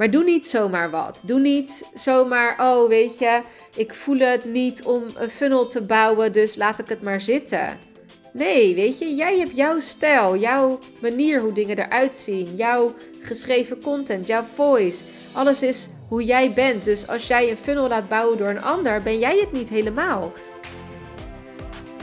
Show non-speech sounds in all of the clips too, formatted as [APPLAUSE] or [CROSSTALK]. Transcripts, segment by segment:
Maar doe niet zomaar wat. Doe niet zomaar, oh weet je, ik voel het niet om een funnel te bouwen, dus laat ik het maar zitten. Nee, weet je, jij hebt jouw stijl, jouw manier hoe dingen eruit zien, jouw geschreven content, jouw voice. Alles is hoe jij bent. Dus als jij een funnel laat bouwen door een ander, ben jij het niet helemaal.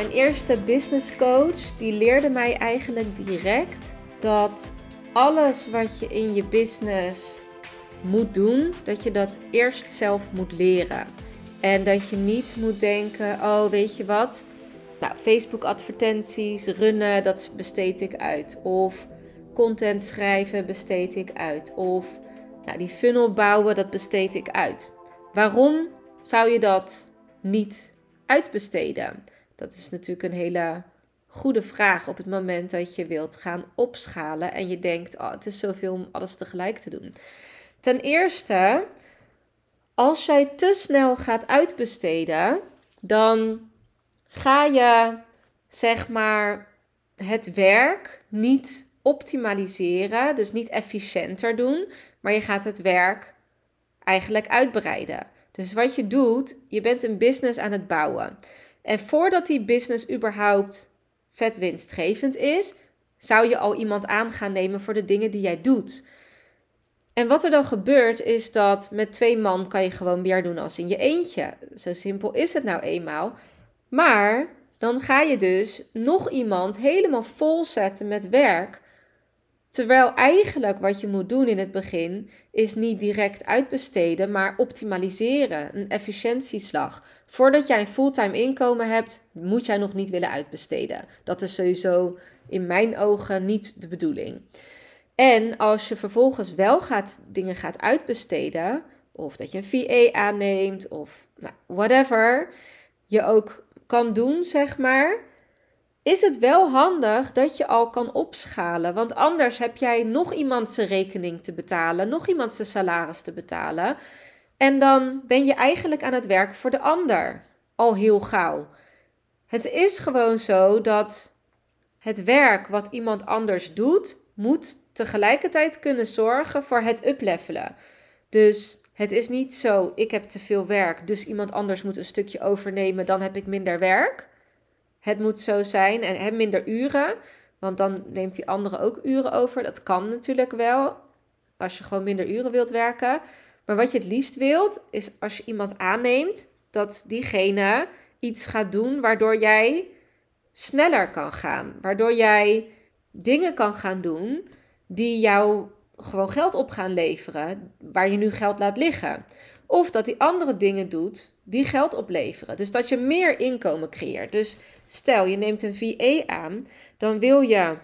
Mijn eerste business coach die leerde mij eigenlijk direct dat alles wat je in je business moet doen, dat je dat eerst zelf moet leren. En dat je niet moet denken, oh weet je wat, nou, Facebook advertenties runnen, dat besteed ik uit. Of content schrijven besteed ik uit. Of nou, die funnel bouwen, dat besteed ik uit. Waarom zou je dat niet uitbesteden? Dat is natuurlijk een hele goede vraag op het moment dat je wilt gaan opschalen en je denkt: oh, het is zoveel om alles tegelijk te doen. Ten eerste, als jij te snel gaat uitbesteden, dan ga je zeg maar het werk niet optimaliseren, dus niet efficiënter doen, maar je gaat het werk eigenlijk uitbreiden. Dus wat je doet, je bent een business aan het bouwen. En voordat die business überhaupt vet winstgevend is, zou je al iemand aan gaan nemen voor de dingen die jij doet. En wat er dan gebeurt is dat met twee man kan je gewoon meer doen als in je eentje. Zo simpel is het nou eenmaal. Maar dan ga je dus nog iemand helemaal vol zetten met werk Terwijl eigenlijk wat je moet doen in het begin is niet direct uitbesteden, maar optimaliseren, een efficiëntieslag. Voordat jij een fulltime inkomen hebt, moet jij nog niet willen uitbesteden. Dat is sowieso in mijn ogen niet de bedoeling. En als je vervolgens wel gaat, dingen gaat uitbesteden, of dat je een VA aanneemt, of nou, whatever je ook kan doen, zeg maar is het wel handig dat je al kan opschalen. Want anders heb jij nog iemand zijn rekening te betalen, nog iemand zijn salaris te betalen. En dan ben je eigenlijk aan het werk voor de ander al heel gauw. Het is gewoon zo dat het werk wat iemand anders doet, moet tegelijkertijd kunnen zorgen voor het uplevelen. Dus het is niet zo, ik heb te veel werk, dus iemand anders moet een stukje overnemen, dan heb ik minder werk. Het moet zo zijn en heb minder uren, want dan neemt die andere ook uren over. Dat kan natuurlijk wel, als je gewoon minder uren wilt werken. Maar wat je het liefst wilt, is als je iemand aanneemt, dat diegene iets gaat doen waardoor jij sneller kan gaan. Waardoor jij dingen kan gaan doen die jou gewoon geld op gaan leveren, waar je nu geld laat liggen. Of dat die andere dingen doet die geld opleveren. Dus dat je meer inkomen creëert. Dus stel je neemt een VA aan, dan wil je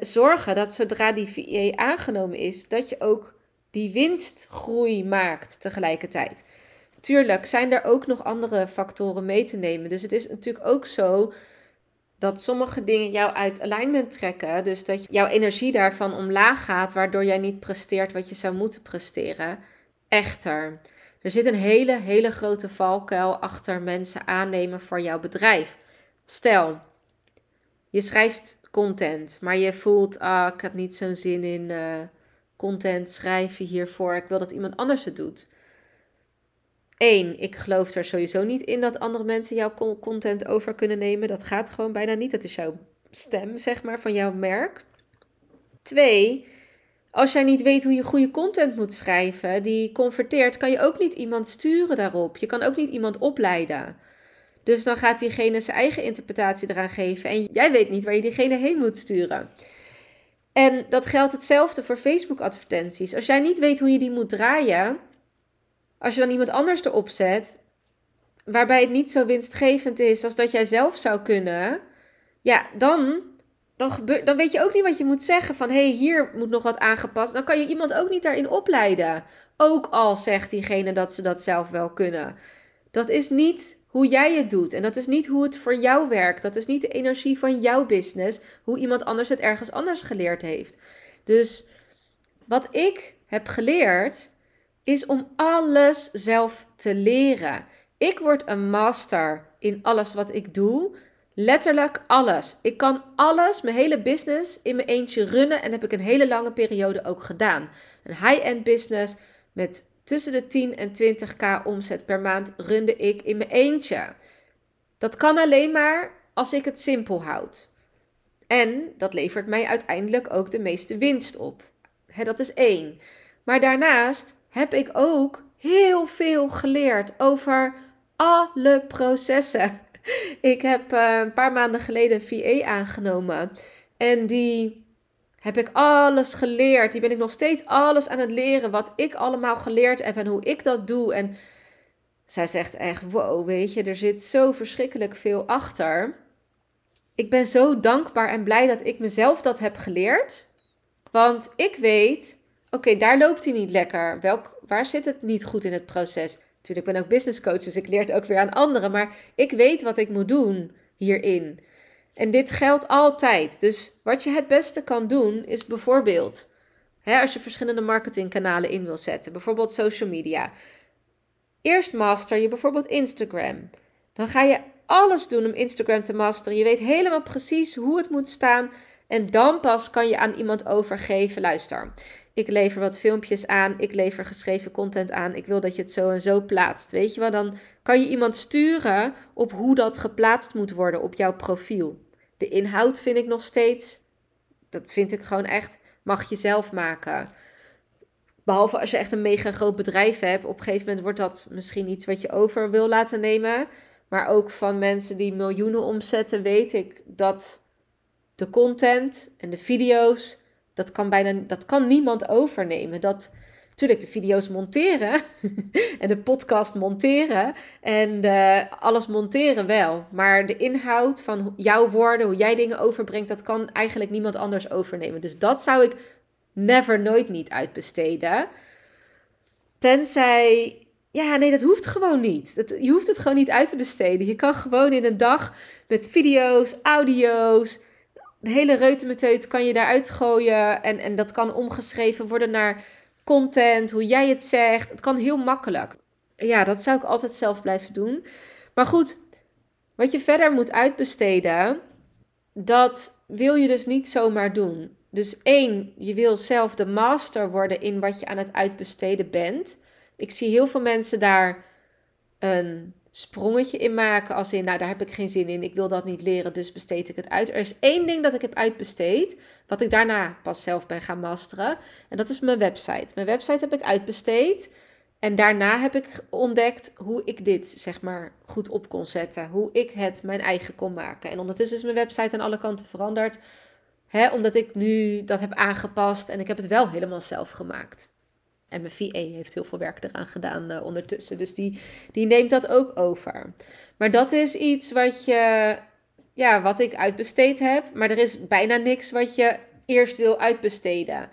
zorgen dat zodra die VA aangenomen is, dat je ook die winstgroei maakt tegelijkertijd. Tuurlijk zijn er ook nog andere factoren mee te nemen. Dus het is natuurlijk ook zo dat sommige dingen jou uit alignment trekken. Dus dat jouw energie daarvan omlaag gaat, waardoor jij niet presteert wat je zou moeten presteren. Echter, er zit een hele, hele grote valkuil achter mensen aannemen voor jouw bedrijf. Stel, je schrijft content, maar je voelt, ah, ik heb niet zo'n zin in uh, content schrijven hiervoor. Ik wil dat iemand anders het doet. Eén, ik geloof er sowieso niet in dat andere mensen jouw content over kunnen nemen. Dat gaat gewoon bijna niet. Dat is jouw stem, zeg maar, van jouw merk. Twee, als jij niet weet hoe je goede content moet schrijven, die converteert, kan je ook niet iemand sturen daarop. Je kan ook niet iemand opleiden. Dus dan gaat diegene zijn eigen interpretatie eraan geven en jij weet niet waar je diegene heen moet sturen. En dat geldt hetzelfde voor Facebook-advertenties. Als jij niet weet hoe je die moet draaien, als je dan iemand anders erop zet, waarbij het niet zo winstgevend is als dat jij zelf zou kunnen, ja, dan, dan, dan weet je ook niet wat je moet zeggen van hé, hey, hier moet nog wat aangepast. Dan kan je iemand ook niet daarin opleiden. Ook al zegt diegene dat ze dat zelf wel kunnen. Dat is niet hoe jij het doet en dat is niet hoe het voor jou werkt. Dat is niet de energie van jouw business, hoe iemand anders het ergens anders geleerd heeft. Dus wat ik heb geleerd is om alles zelf te leren. Ik word een master in alles wat ik doe. Letterlijk alles. Ik kan alles, mijn hele business in mijn eentje runnen en heb ik een hele lange periode ook gedaan. Een high-end business met tussen de 10 en 20k omzet per maand runde ik in mijn eentje. Dat kan alleen maar als ik het simpel houd. En dat levert mij uiteindelijk ook de meeste winst op. dat is één. Maar daarnaast heb ik ook heel veel geleerd over alle processen. [LAUGHS] Ik heb uh, een paar maanden geleden een VA aangenomen. En die heb ik alles geleerd. Die ben ik nog steeds alles aan het leren. Wat ik allemaal geleerd heb en hoe ik dat doe. En zij zegt echt: wow, weet je, er zit zo verschrikkelijk veel achter. Ik ben zo dankbaar en blij dat ik mezelf dat heb geleerd. Want ik weet, oké, daar loopt hij niet lekker. Welk, waar zit het niet goed in het proces? Natuurlijk, ik ben ook business coach, dus ik leer het ook weer aan anderen. Maar ik weet wat ik moet doen hierin. En dit geldt altijd. Dus wat je het beste kan doen, is bijvoorbeeld, hè, als je verschillende marketingkanalen in wil zetten, bijvoorbeeld social media. Eerst master je bijvoorbeeld Instagram. Dan ga je alles doen om Instagram te masteren. Je weet helemaal precies hoe het moet staan. En dan pas kan je aan iemand overgeven: luister, ik lever wat filmpjes aan, ik lever geschreven content aan, ik wil dat je het zo en zo plaatst. Weet je wel, dan kan je iemand sturen op hoe dat geplaatst moet worden op jouw profiel. De inhoud vind ik nog steeds, dat vind ik gewoon echt, mag je zelf maken. Behalve als je echt een mega groot bedrijf hebt. Op een gegeven moment wordt dat misschien iets wat je over wil laten nemen. Maar ook van mensen die miljoenen omzetten, weet ik dat de content en de video's, dat kan bijna dat kan niemand overnemen. Dat natuurlijk de video's monteren [LAUGHS] en de podcast monteren en alles monteren wel. Maar de inhoud van jouw woorden, hoe jij dingen overbrengt, dat kan eigenlijk niemand anders overnemen. Dus dat zou ik never, nooit niet uitbesteden. Tenzij ja, nee, dat hoeft gewoon niet. Dat, je hoeft het gewoon niet uit te besteden. Je kan gewoon in een dag met video's, audio's, de hele reutemeteut kan je daaruit gooien. En, en dat kan omgeschreven worden naar content, hoe jij het zegt. Het kan heel makkelijk. Ja, dat zou ik altijd zelf blijven doen. Maar goed, wat je verder moet uitbesteden, dat wil je dus niet zomaar doen. Dus één, je wil zelf de master worden in wat je aan het uitbesteden bent. Ik zie heel veel mensen daar een sprongetje in maken. Als in, nou, daar heb ik geen zin in. Ik wil dat niet leren, dus besteed ik het uit. Er is één ding dat ik heb uitbesteed, wat ik daarna pas zelf ben gaan masteren. En dat is mijn website. Mijn website heb ik uitbesteed. En daarna heb ik ontdekt hoe ik dit, zeg maar, goed op kon zetten. Hoe ik het mijn eigen kon maken. En ondertussen is mijn website aan alle kanten veranderd. Hè, omdat ik nu dat heb aangepast en ik heb het wel helemaal zelf gemaakt. En mijn VA heeft heel veel werk eraan gedaan uh, ondertussen. Dus die, die neemt dat ook over. Maar dat is iets wat je, ja, wat ik uitbesteed heb. Maar er is bijna niks wat je eerst wil uitbesteden.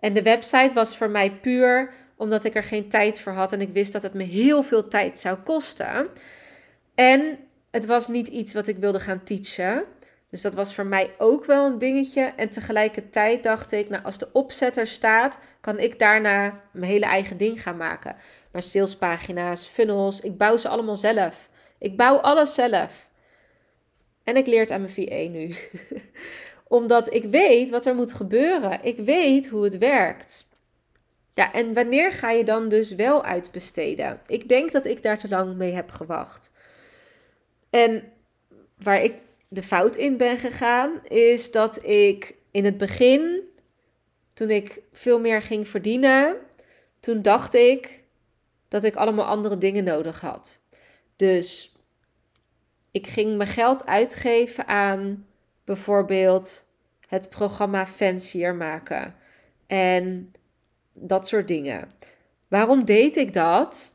En de website was voor mij puur omdat ik er geen tijd voor had. En ik wist dat het me heel veel tijd zou kosten. En het was niet iets wat ik wilde gaan teachen. Dus dat was voor mij ook wel een dingetje. En tegelijkertijd dacht ik, nou, als de opzetter staat, kan ik daarna mijn hele eigen ding gaan maken. Maar salespagina's, funnels, ik bouw ze allemaal zelf. Ik bouw alles zelf. En ik leer het aan mijn VA nu. [LAUGHS] Omdat ik weet wat er moet gebeuren. Ik weet hoe het werkt. Ja, en wanneer ga je dan dus wel uitbesteden? Ik denk dat ik daar te lang mee heb gewacht. En waar ik de fout in ben gegaan, is dat ik in het begin, toen ik veel meer ging verdienen, toen dacht ik dat ik allemaal andere dingen nodig had. Dus ik ging mijn geld uitgeven aan bijvoorbeeld het programma Fancier maken en dat soort dingen. Waarom deed ik dat?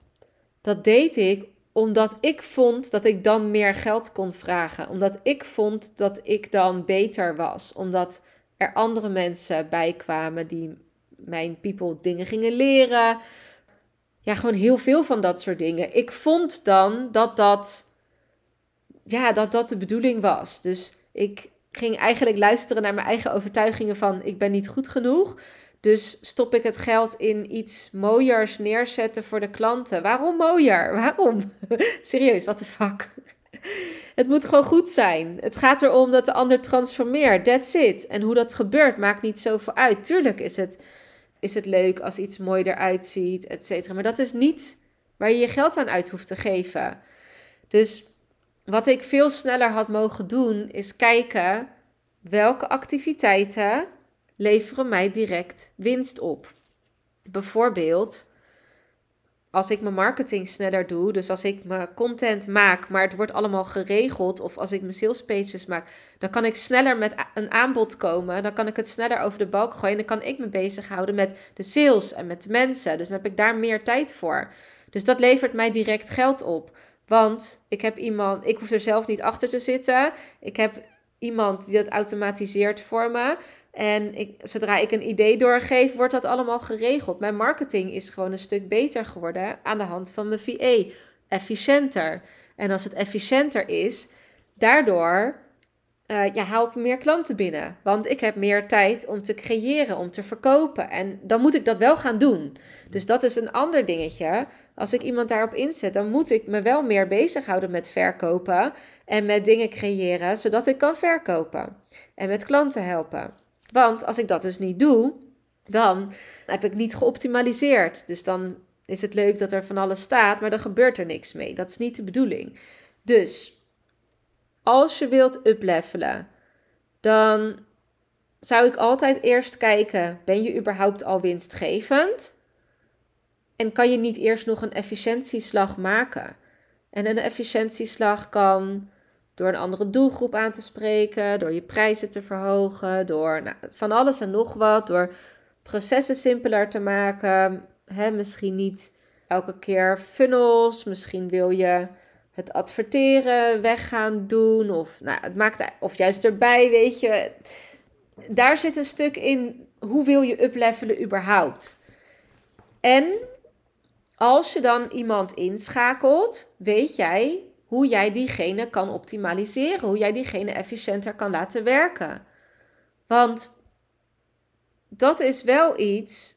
Dat deed ik omdat ik vond dat ik dan meer geld kon vragen. Omdat ik vond dat ik dan beter was. Omdat er andere mensen bij kwamen die mijn people dingen gingen leren. Ja, gewoon heel veel van dat soort dingen. Ik vond dan dat dat, ja, dat dat de bedoeling was. Dus ik ging eigenlijk luisteren naar mijn eigen overtuigingen van ik ben niet goed genoeg. Dus stop ik het geld in iets mooiers neerzetten voor de klanten. Waarom mooier? [LAUGHS] Waarom? Serieus, what the fuck? Het moet gewoon goed zijn. Het gaat erom dat de ander transformeert. That's it. En hoe dat gebeurt maakt niet zoveel uit. Tuurlijk is het, is het leuk als iets mooi eruit ziet, et cetera. Maar dat is niet waar je je geld aan uit hoeft te geven. Dus wat ik veel sneller had mogen doen, is kijken welke activiteiten leveren mij direct winst op. Bijvoorbeeld, als ik mijn marketing sneller doe, dus als ik mijn content maak, maar het wordt allemaal geregeld, of als ik mijn sales pages maak, dan kan ik sneller met een aanbod komen. Dan kan ik het sneller over de balk gooien. En dan kan ik me bezighouden met de sales en met de mensen. Dus dan heb ik daar meer tijd voor. Dus dat levert mij direct geld op. Want ik heb iemand, ik hoef er zelf niet achter te zitten. Ik heb iemand die dat automatiseert voor me. En ik, zodra ik een idee doorgeef, wordt dat allemaal geregeld. Mijn marketing is gewoon een stuk beter geworden aan de hand van mijn VA. Efficiënter. En als het efficiënter is, daardoor ja, haal ik meer klanten binnen. Want ik heb meer tijd om te creëren, om te verkopen. En dan moet ik dat wel gaan doen. Dus dat is een ander dingetje. Als ik iemand daarop inzet, dan moet ik me wel meer bezighouden met verkopen. En met dingen creëren, zodat ik kan verkopen. En met klanten helpen. Want als ik dat dus niet doe, dan heb ik niet geoptimaliseerd. Dus dan is het leuk dat er van alles staat, maar dan gebeurt er niks mee. Dat is niet de bedoeling. Dus als je wilt uplevelen, dan zou ik altijd eerst kijken: ben je überhaupt al winstgevend? En kan je niet eerst nog een efficiëntieslag maken? En een efficiëntieslag kan door een andere doelgroep aan te spreken, door je prijzen te verhogen, door nou, van alles en nog wat, door processen simpeler te maken. Hè, misschien niet elke keer funnels, misschien wil je het adverteren weg gaan doen of, nou, het maakt, of juist erbij, weet je. Daar zit een stuk in, hoe wil je uplevelen überhaupt? En als je dan iemand inschakelt, weet jij hoe jij diegene kan optimaliseren, hoe jij diegene efficiënter kan laten werken. Want dat is wel iets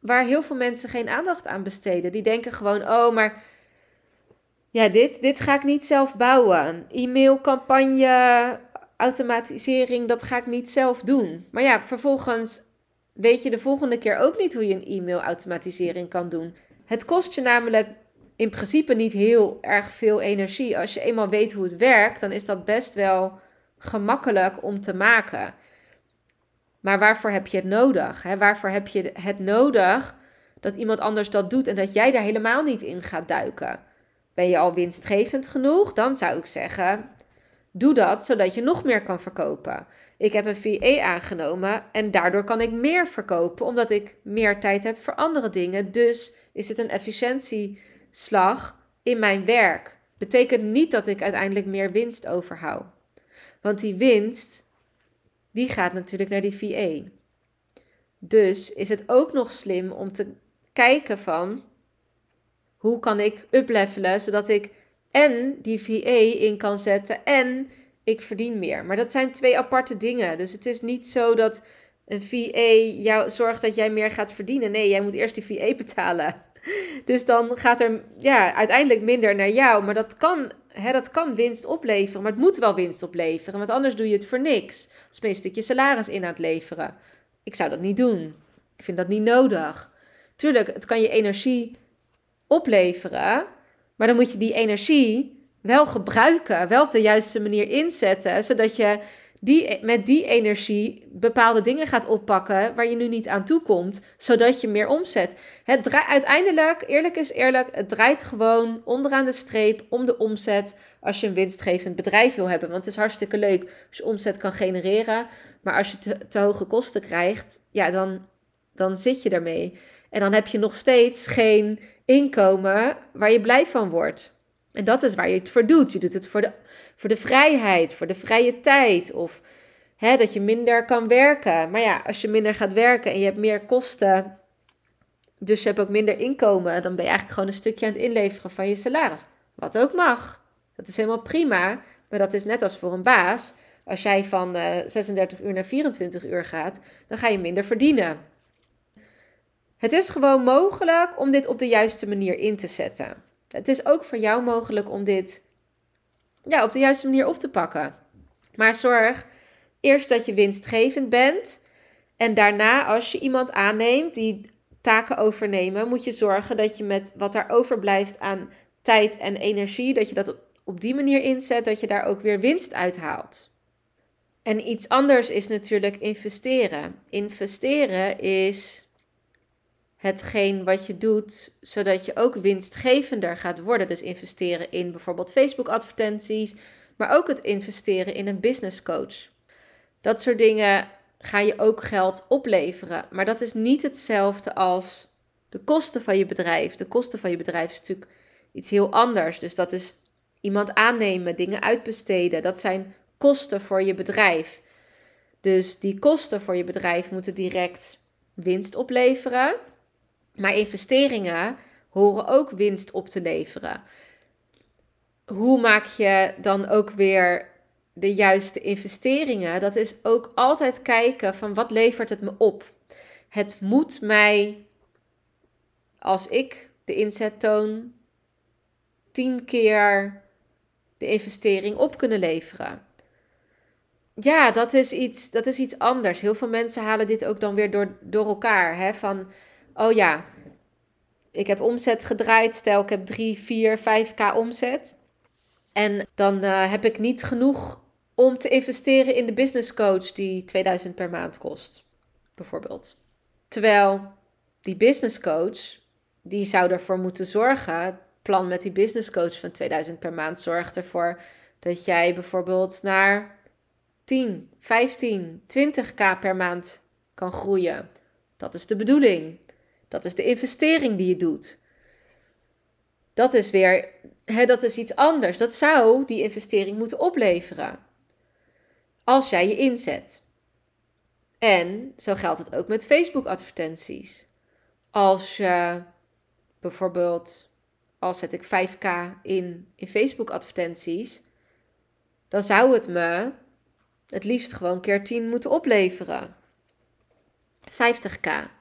waar heel veel mensen geen aandacht aan besteden. Die denken gewoon: oh, maar ja, dit, dit ga ik niet zelf bouwen. E-mailcampagne, automatisering, dat ga ik niet zelf doen. Maar ja, vervolgens weet je de volgende keer ook niet hoe je een e-mail-automatisering kan doen. Het kost je namelijk in principe niet heel erg veel energie. Als je eenmaal weet hoe het werkt, dan is dat best wel gemakkelijk om te maken. Maar waarvoor heb je het nodig? Hè? Waarvoor heb je het nodig dat iemand anders dat doet en dat jij daar helemaal niet in gaat duiken? Ben je al winstgevend genoeg? Dan zou ik zeggen: doe dat zodat je nog meer kan verkopen. Ik heb een VE aangenomen en daardoor kan ik meer verkopen omdat ik meer tijd heb voor andere dingen. Dus is het een efficiëntieslag in mijn werk. Betekent niet dat ik uiteindelijk meer winst overhoud. Want die winst, die gaat natuurlijk naar die VA. Dus is het ook nog slim om te kijken van hoe kan ik uplevelen zodat ik en die VA in kan zetten en ik verdien meer. Maar dat zijn twee aparte dingen. Dus het is niet zo dat een VA jou zorgt dat jij meer gaat verdienen. Nee, jij moet eerst die VA betalen. Dus dan gaat er ja, uiteindelijk minder naar jou. Maar dat kan, hè, dat kan winst opleveren. Maar het moet wel winst opleveren. Want anders doe je het voor niks. Als je een stukje salaris in aan het leveren. Ik zou dat niet doen. Ik vind dat niet nodig. Tuurlijk, het kan je energie opleveren. Maar dan moet je die energie wel gebruiken. Wel op de juiste manier inzetten. Zodat je die, met die energie bepaalde dingen gaat oppakken waar je nu niet aan toe komt, zodat je meer omzet. Het draait, uiteindelijk, eerlijk is eerlijk, het draait gewoon onderaan de streep om de omzet als je een winstgevend bedrijf wil hebben. Want het is hartstikke leuk als je omzet kan genereren, maar als je te, te hoge kosten krijgt, ja, dan, dan zit je daarmee. En dan heb je nog steeds geen inkomen waar je blij van wordt. En dat is waar je het voor doet. Je doet het voor de, voor de vrijheid, voor de vrije tijd. Of hè, dat je minder kan werken. Maar ja, als je minder gaat werken en je hebt meer kosten. Dus je hebt ook minder inkomen. Dan ben je eigenlijk gewoon een stukje aan het inleveren van je salaris. Wat ook mag. Dat is helemaal prima. Maar dat is net als voor een baas. Als jij van uh, eh, 36 uur naar 24 uur gaat, dan ga je minder verdienen. Het is gewoon mogelijk om dit op de juiste manier in te zetten. Het is ook voor jou mogelijk om dit ja, op de juiste manier op te pakken. Maar zorg eerst dat je winstgevend bent. En daarna, als je iemand aanneemt die taken overnemen, moet je zorgen dat je met wat daar overblijft aan tijd en energie, dat je dat op die manier inzet, dat je daar ook weer winst uit haalt. En iets anders is natuurlijk investeren. Investeren is hetgeen wat je doet, zodat je ook winstgevender gaat worden. Dus investeren in bijvoorbeeld Facebook-advertenties, maar ook het investeren in een business coach. Dat soort dingen ga je ook geld opleveren, maar dat is niet hetzelfde als de kosten van je bedrijf. De kosten van je bedrijf is natuurlijk iets heel anders. Dus dat is iemand aannemen, dingen uitbesteden. Dat zijn kosten voor je bedrijf. Dus die kosten voor je bedrijf moeten direct winst opleveren. Maar investeringen horen ook winst op te leveren. Hoe maak je dan ook weer de juiste investeringen? Dat is ook altijd kijken van wat levert het me op. Het moet mij, als ik de inzet toon, tien keer de investering op kunnen leveren. Ja, dat is iets, dat is iets anders. Heel veel mensen halen dit ook dan weer door, door elkaar. Hè? Van, oh ja, ik heb omzet gedraaid. Stel, ik heb 3, 4, 5k omzet. En dan uh, heb ik niet genoeg om te investeren in de business coach die 2000 per maand kost, bijvoorbeeld. Terwijl die business coach, die zou ervoor moeten zorgen, plan met die business coach van 2000 per maand zorgt ervoor dat jij bijvoorbeeld naar 10, 15, 20k per maand kan groeien. Dat is de bedoeling. Dat is de investering die je doet. Dat is weer, hè, dat is iets anders. Dat zou die investering moeten opleveren. Als jij je inzet. En zo geldt het ook met Facebook-advertenties. Als je bijvoorbeeld, al zet ik 5k in, in Facebook-advertenties, dan zou het me het liefst gewoon keer 10 moeten opleveren. 50k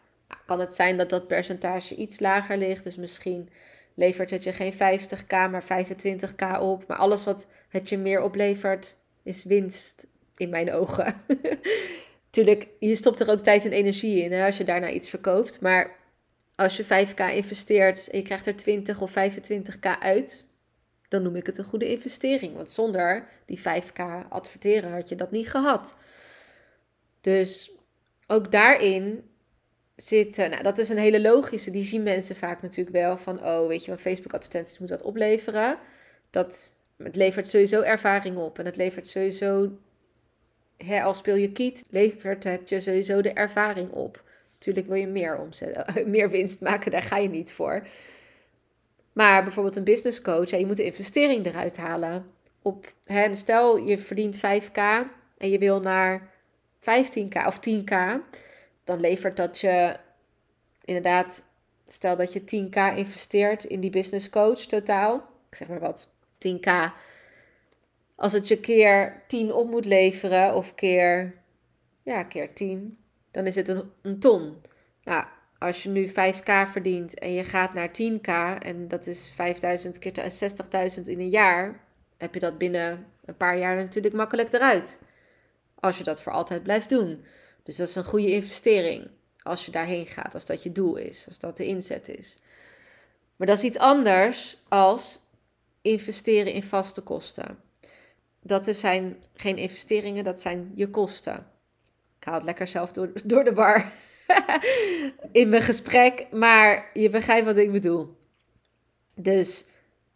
kan het zijn dat dat percentage iets lager ligt. Dus misschien levert het je geen 50k, maar 25k op. Maar alles wat het je meer oplevert, is winst in mijn ogen. [LAUGHS] Tuurlijk, je stopt er ook tijd en energie in als je daarna iets verkoopt. Maar als je 5k investeert en je krijgt er 20 of 25k uit, dan noem ik het een goede investering. Want zonder die 5k adverteren had je dat niet gehad. Dus ook daarin zitten. Nou, dat is een hele logische. Die zien mensen vaak natuurlijk wel van, oh, weet je, mijn Facebook-advertenties moet dat opleveren. Dat, het levert sowieso ervaring op en het levert sowieso, hè, al speel je kiet, levert het je sowieso de ervaring op. Natuurlijk wil je meer omzet, [LAUGHS] meer winst maken, daar ga je niet voor. Maar bijvoorbeeld een business coach, ja, je moet de investering eruit halen. Op, hè, stel je verdient 5k en je wil naar 15k of 10k dan levert dat je inderdaad, stel dat je 10k investeert in die business coach totaal, ik zeg maar wat, 10k. Als het je keer 10 op moet leveren of keer, ja, keer 10, dan is het een, een ton. Nou, als je nu 5k verdient en je gaat naar 10k en dat is 5000 keer 60.000 in een jaar, heb je dat binnen een paar jaar natuurlijk makkelijk eruit. Als je dat voor altijd blijft doen. Dus dat is een goede investering als je daarheen gaat, als dat je doel is, als dat de inzet is. Maar dat is iets anders als investeren in vaste kosten. Dat zijn geen investeringen, dat zijn je kosten. Ik haal het lekker zelf door, door de bar [LAUGHS] in mijn gesprek, maar je begrijpt wat ik bedoel. Dus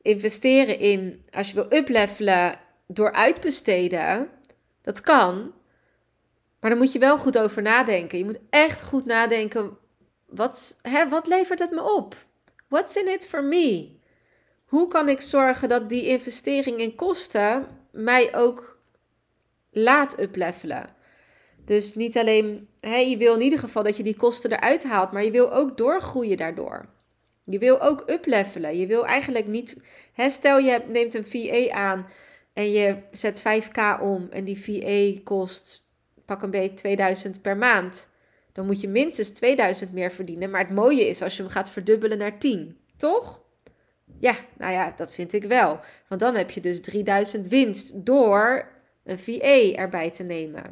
investeren in, als je wil uplevelen door uitbesteden, dat kan. Maar daar moet je wel goed over nadenken. Je moet echt goed nadenken, wat, hè, wat levert het me op? What's in it for me? Hoe kan ik zorgen dat die investering in kosten mij ook laat uplevelen? Dus niet alleen, hè, je wil in ieder geval dat je die kosten eruit haalt, maar je wil ook doorgroeien daardoor. Je wil ook uplevelen. Je wil eigenlijk niet, hè, stel je neemt een VA aan en je zet 5k om en die VA kost pak een beetje 2000 per maand. Dan moet je minstens 2000 meer verdienen. Maar het mooie is als je hem gaat verdubbelen naar 10, toch? Ja, nou ja, dat vind ik wel. Want dan heb je dus 3000 winst door een VA erbij te nemen.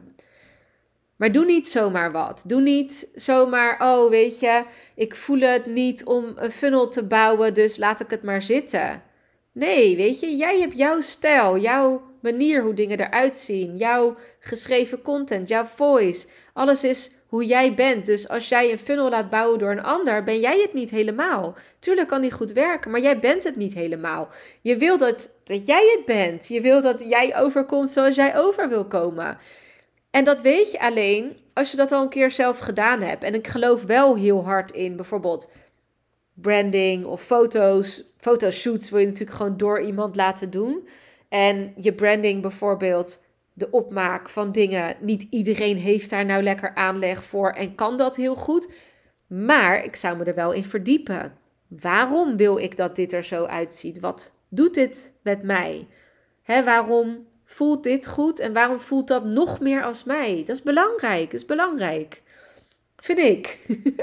Maar doe niet zomaar wat. Doe niet zomaar, oh weet je, ik voel het niet om een funnel te bouwen, dus laat ik het maar zitten. Nee, weet je, jij hebt jouw stijl, jouw manier hoe dingen eruit zien, jouw geschreven content, jouw voice. Alles is hoe jij bent. Dus als jij een funnel laat bouwen door een ander, ben jij het niet helemaal. Tuurlijk kan die goed werken, maar jij bent het niet helemaal. Je wil dat, dat jij het bent. Je wil dat jij overkomt zoals jij over wil komen. En dat weet je alleen als je dat al een keer zelf gedaan hebt. En ik geloof wel heel hard in bijvoorbeeld branding of foto's. Fotoshoots wil je natuurlijk gewoon door iemand laten doen. En je branding bijvoorbeeld, de opmaak van dingen. Niet iedereen heeft daar nou lekker aanleg voor en kan dat heel goed. Maar ik zou me er wel in verdiepen. Waarom wil ik dat dit er zo uitziet? Wat doet dit met mij? Hè, waarom voelt dit goed en waarom voelt dat nog meer als mij? Dat is belangrijk, is belangrijk. Vind ik.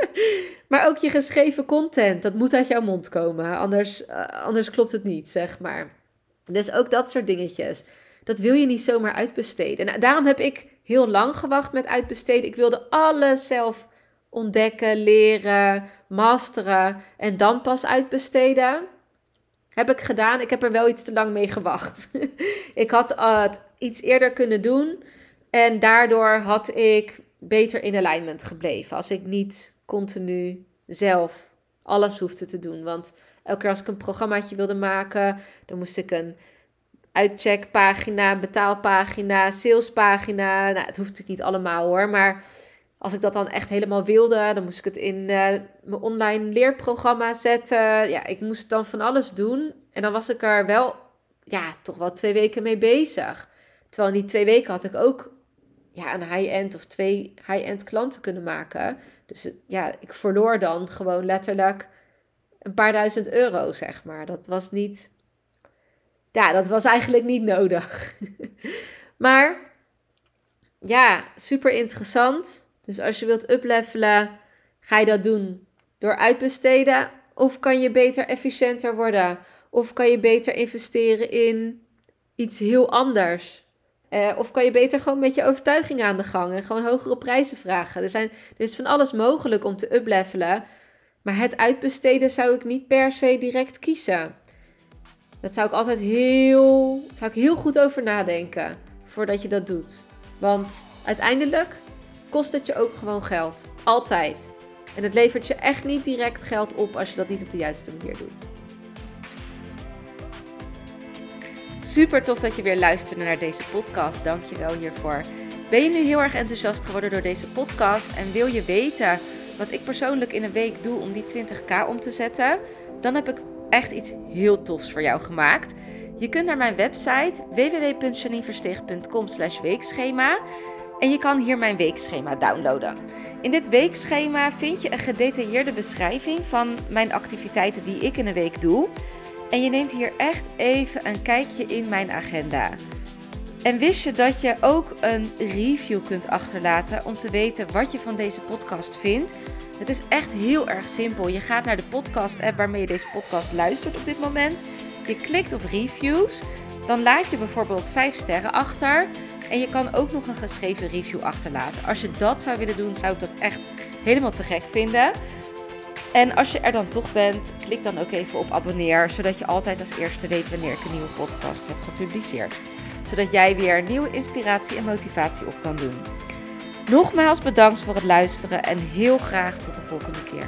[LAUGHS] maar ook je geschreven content, dat moet uit jouw mond komen. Anders, uh, anders klopt het niet, zeg maar. Dus ook dat soort dingetjes. Dat wil je niet zomaar uitbesteden. En daarom heb ik heel lang gewacht met uitbesteden. Ik wilde alles zelf ontdekken, leren, masteren en dan pas uitbesteden. Heb ik gedaan. Ik heb er wel iets te lang mee gewacht. [LAUGHS] ik had het iets eerder kunnen doen. En daardoor had ik beter in alignment gebleven. Als ik niet continu zelf alles hoefde te doen. Want elke keer als ik een programmaatje wilde maken, dan moest ik een uitcheckpagina, betaalpagina, salespagina. Nou, het hoeft natuurlijk niet allemaal hoor. Maar als ik dat dan echt helemaal wilde, dan moest ik het in uh, mijn online leerprogramma zetten. Ja, ik moest dan van alles doen. En dan was ik er wel, ja, toch wel twee weken mee bezig. Terwijl in die twee weken had ik ook ja, een high-end of twee high-end klanten kunnen maken. Dus ja, ik verloor dan gewoon letterlijk een paar duizend euro, zeg maar. Dat was niet, ja, dat was eigenlijk niet nodig. [LAUGHS] maar ja, super interessant. Dus als je wilt uplevelen, ga je dat doen door uitbesteden. Of kan je beter efficiënter worden? Of kan je beter investeren in iets heel anders? Uh, of kan je beter gewoon met je overtuiging aan de gang en gewoon hogere prijzen vragen? Er, zijn, er is van alles mogelijk om te uplevelen. Maar het uitbesteden zou ik niet per se direct kiezen. Dat zou ik altijd heel, zou ik heel goed over nadenken voordat je dat doet. Want uiteindelijk kost het je ook gewoon geld. Altijd. En het levert je echt niet direct geld op als je dat niet op de juiste manier doet. Super tof dat je weer luisterde naar deze podcast. Dank je wel hiervoor. Ben je nu heel erg enthousiast geworden door deze podcast en wil je weten wat ik persoonlijk in een week doe om die 20k om te zetten? Dan heb ik echt iets heel tofs voor jou gemaakt. Je kunt naar mijn website www.janineversteeg.com weekschema en je kan hier mijn weekschema downloaden. In dit weekschema vind je een gedetailleerde beschrijving van mijn activiteiten die ik in een week doe. En je neemt hier echt even een kijkje in mijn agenda. En wist je dat je ook een review kunt achterlaten om te weten wat je van deze podcast vindt? Het is echt heel erg simpel. Je gaat naar de podcast-app waarmee je deze podcast luistert op dit moment. Je klikt op reviews. Dan laat je bijvoorbeeld 5 sterren achter. En je kan ook nog een geschreven review achterlaten. Als je dat zou willen doen, zou ik dat echt helemaal te gek vinden. En als je er dan toch bent, klik dan ook even op abonneer, zodat je altijd als eerste weet wanneer ik een nieuwe podcast heb gepubliceerd. Zodat jij weer nieuwe inspiratie en motivatie op kan doen. Nogmaals bedankt voor het luisteren en heel graag tot de volgende keer.